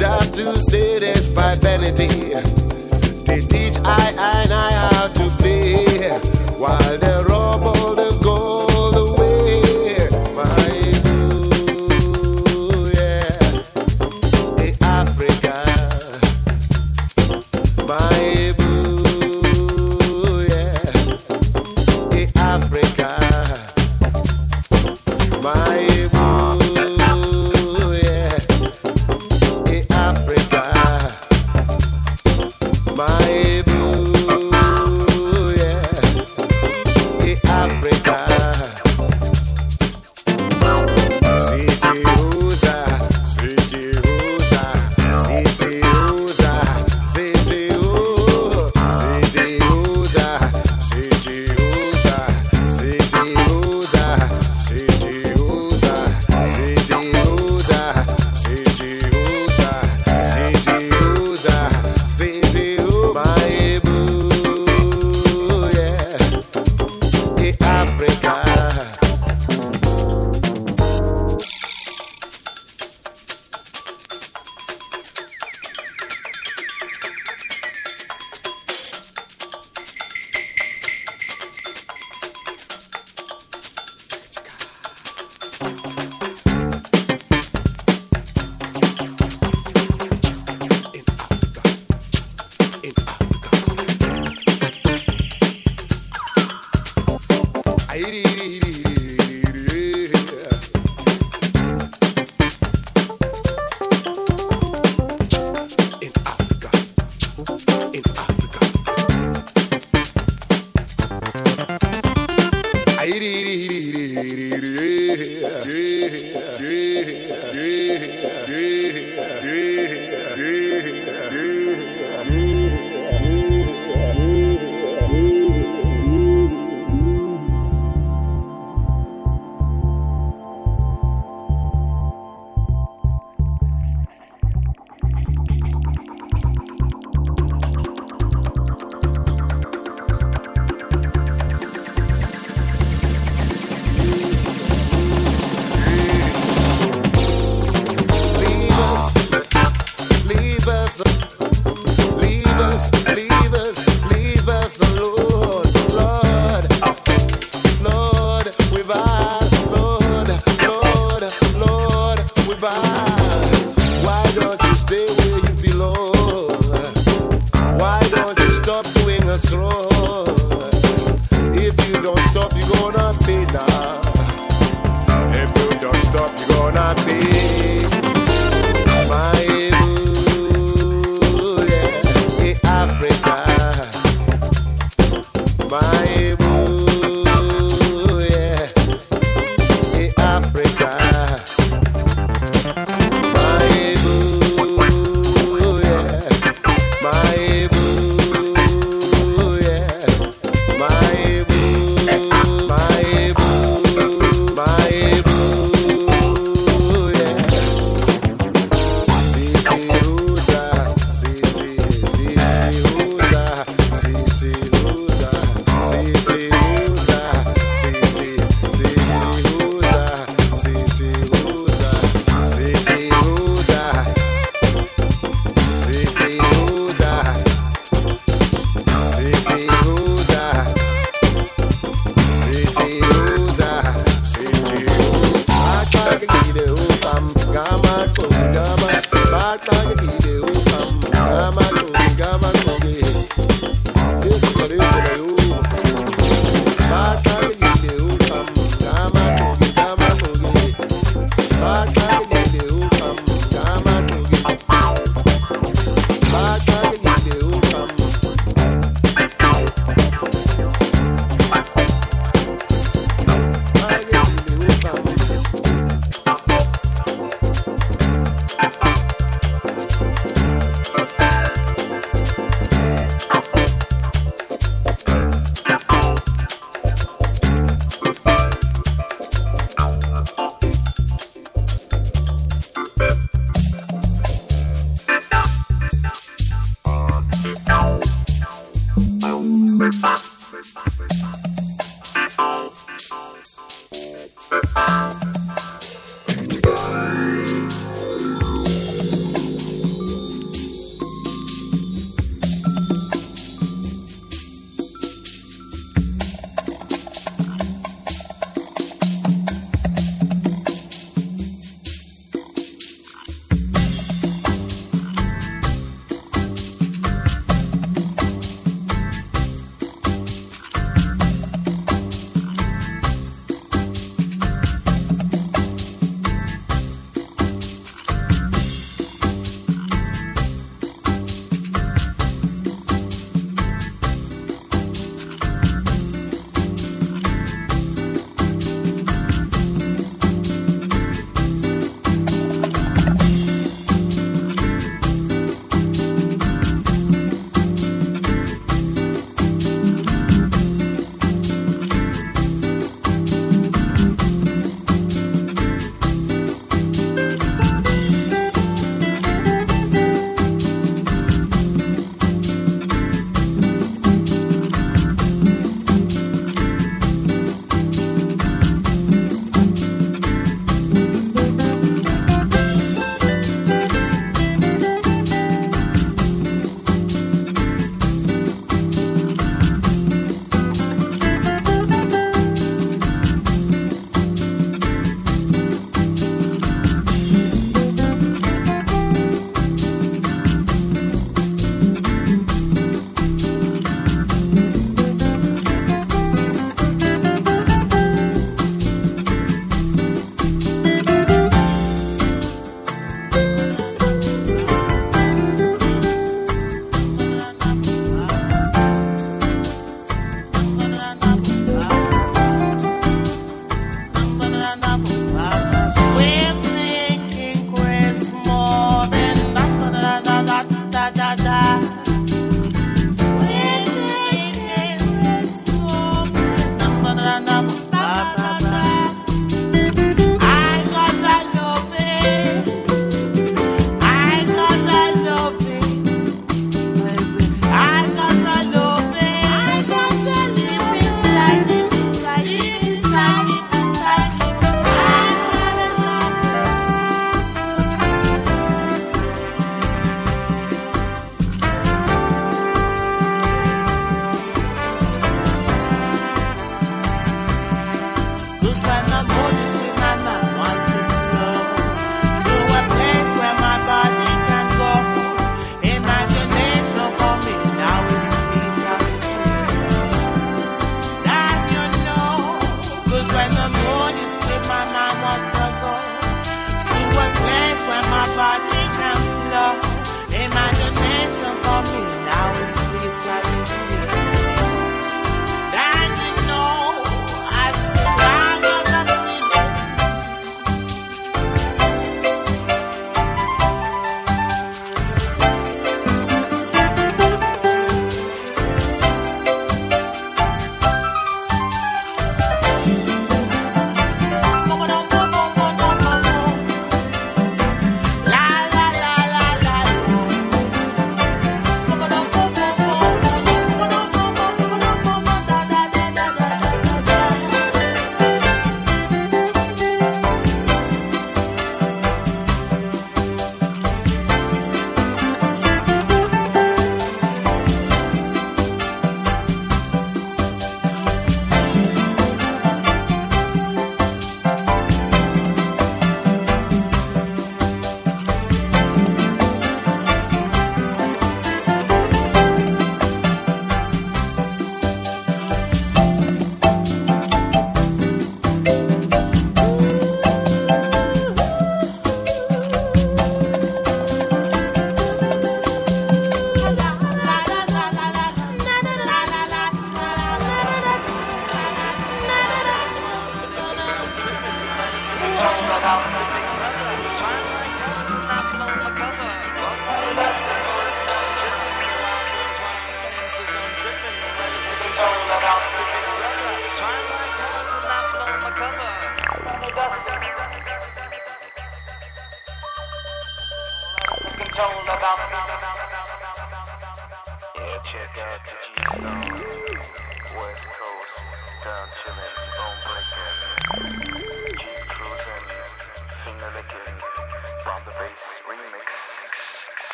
Just to satisfy vanity. They teach I I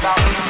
about me.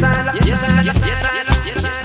yes, yes, yes, yes, yes, yes, yes, yes,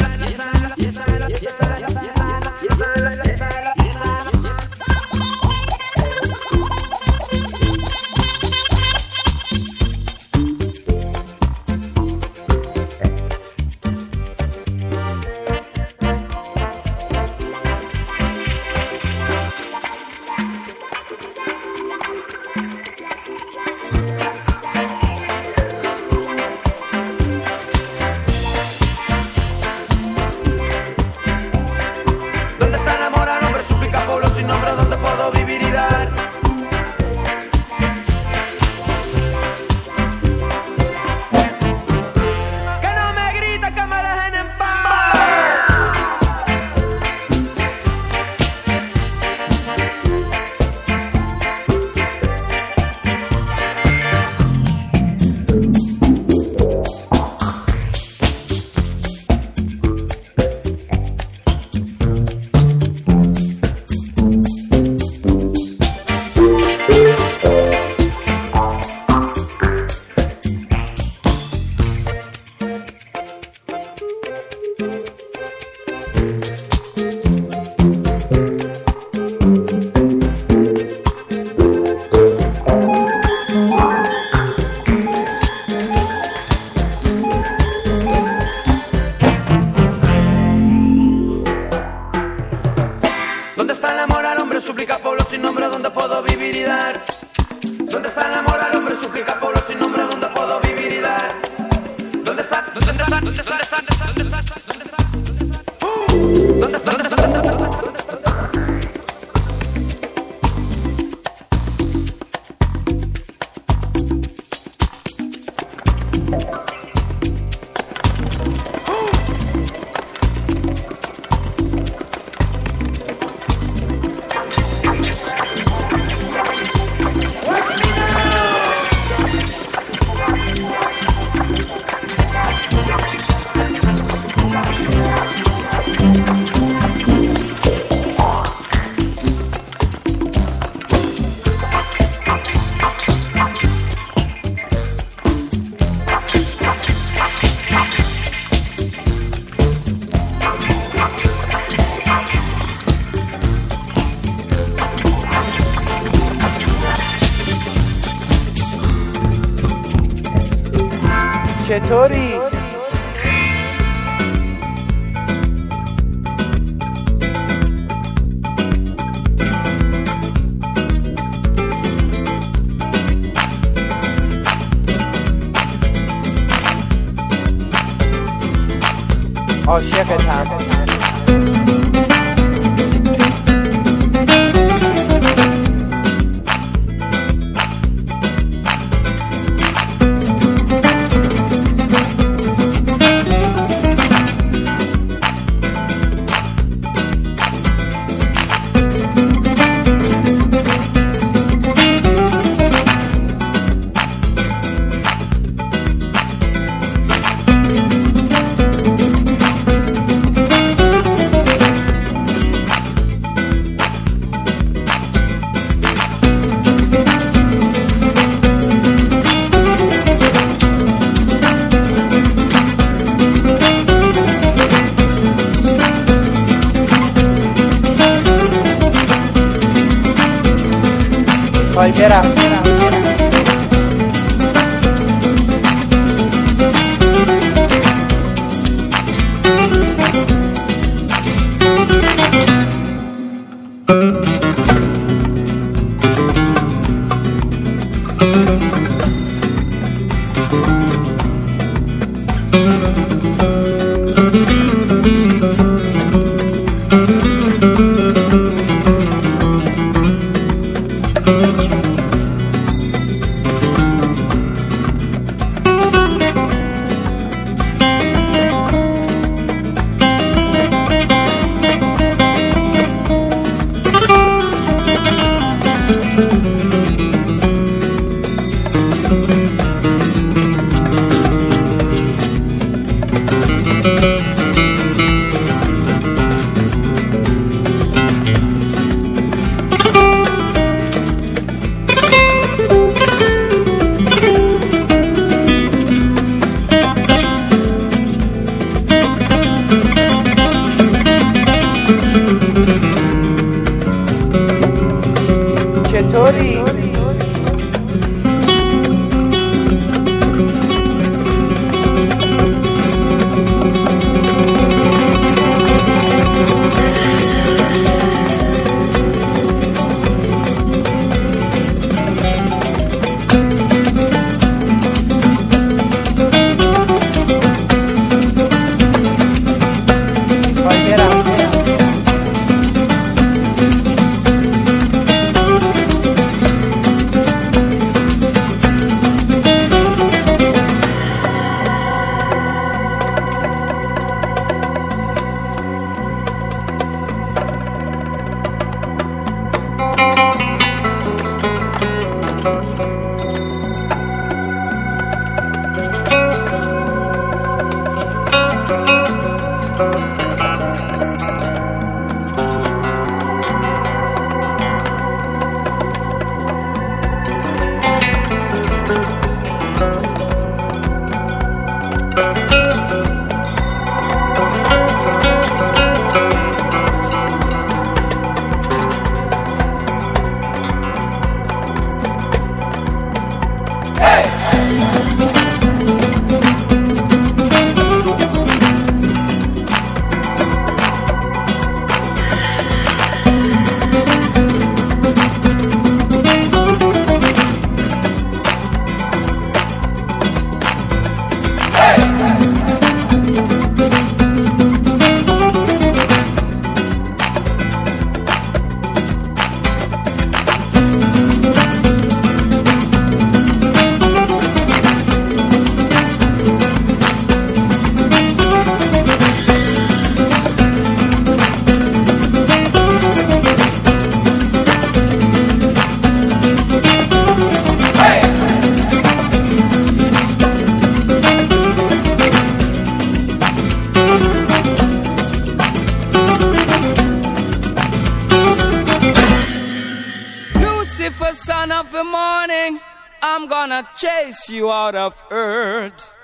you out of earth.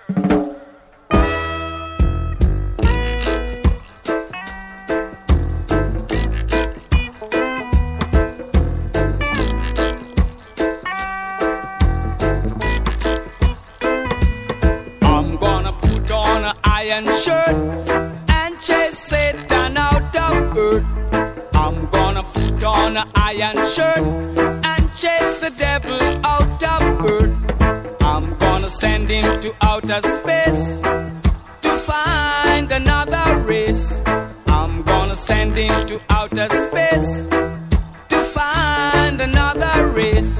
I'm gonna put on an iron shirt and chase Satan out of earth. I'm gonna put on an iron shirt and chase the devil out of earth send to outer space to find another race. I'm gonna send him to outer space to find another race.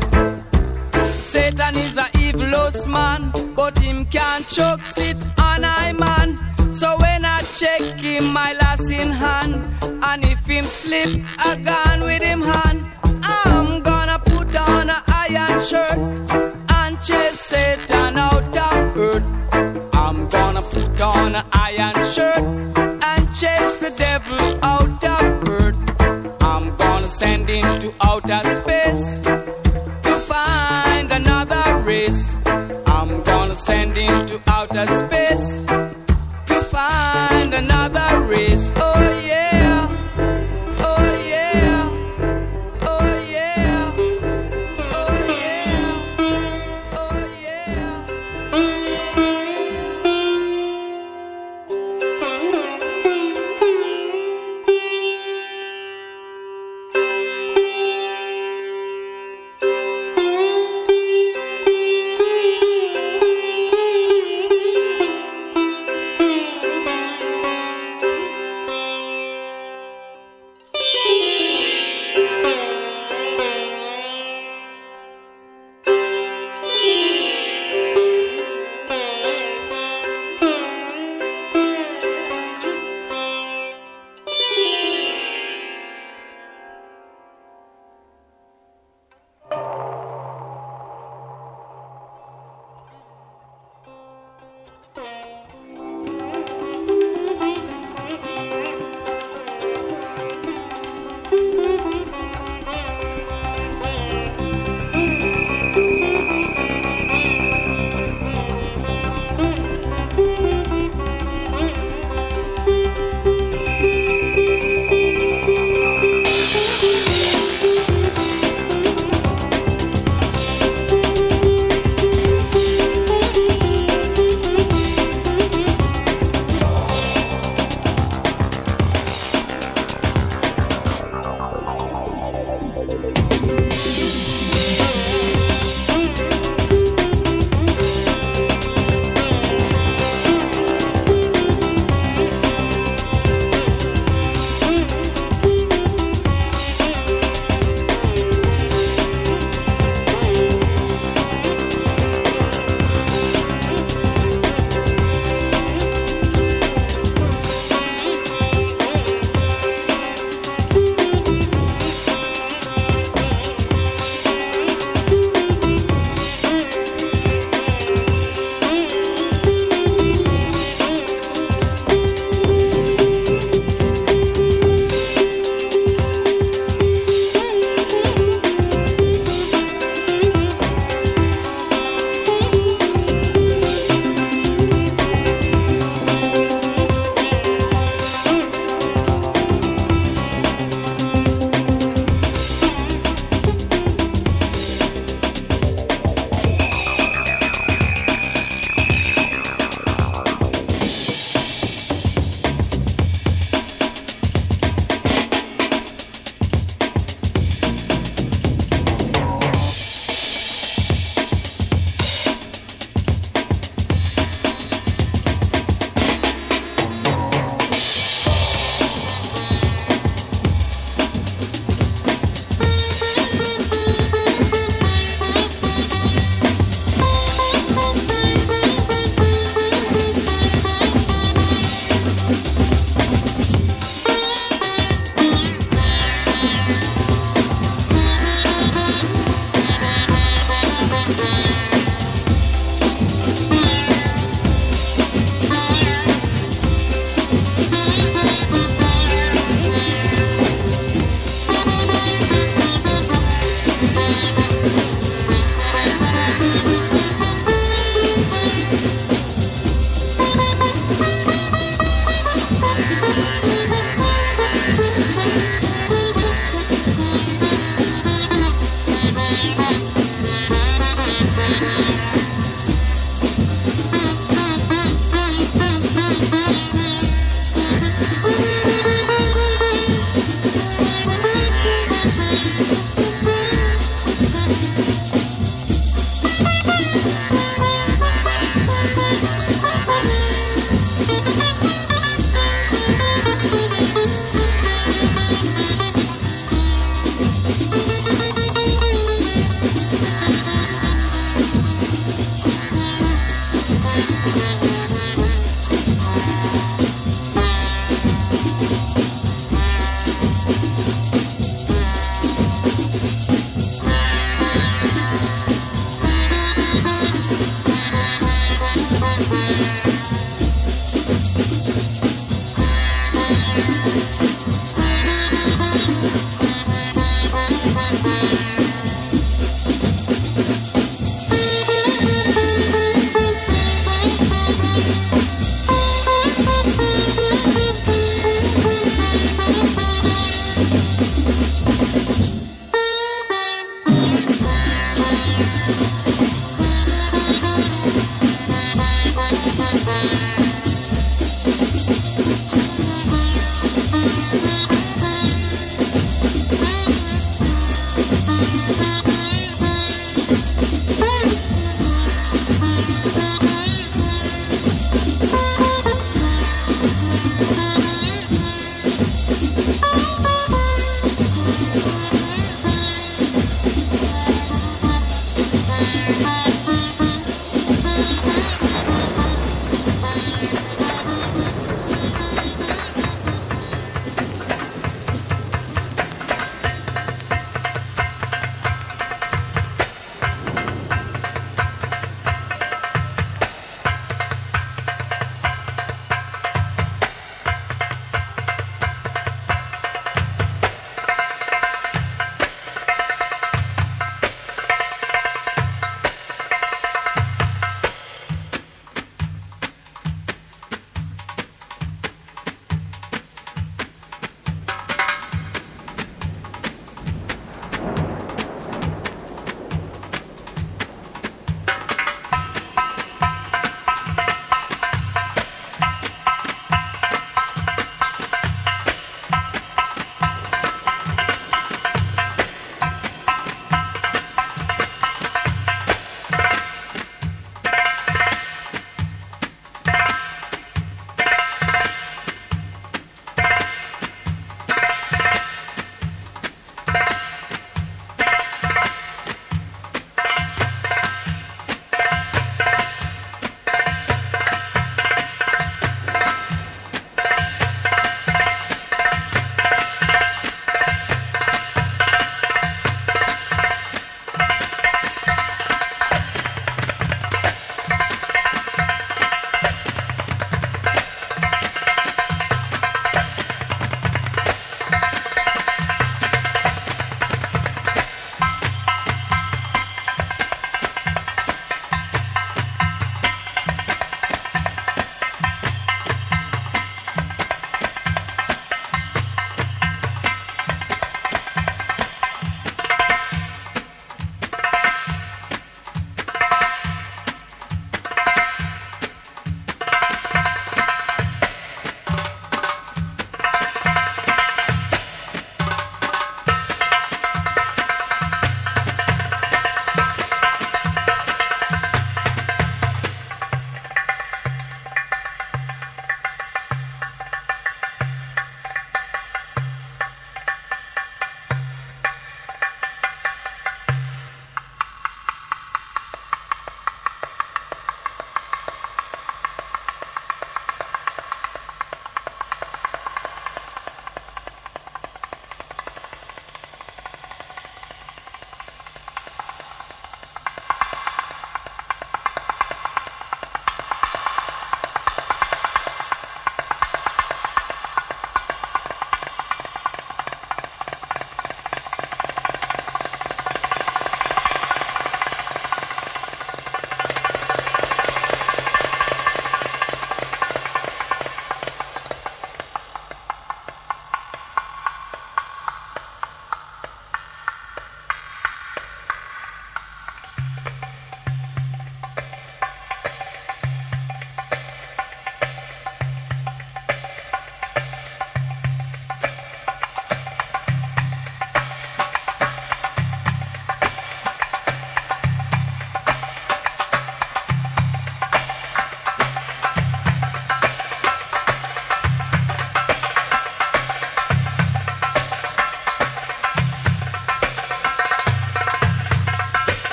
Satan is a evilous man, but him can't choke sit on I man. So when I check him, my last in hand, and if him slip, a gun with him hand, I'm gonna put on a iron shirt shirt and chase the devil out of earth. I'm gonna send him to outer space to find another race. I'm gonna send him to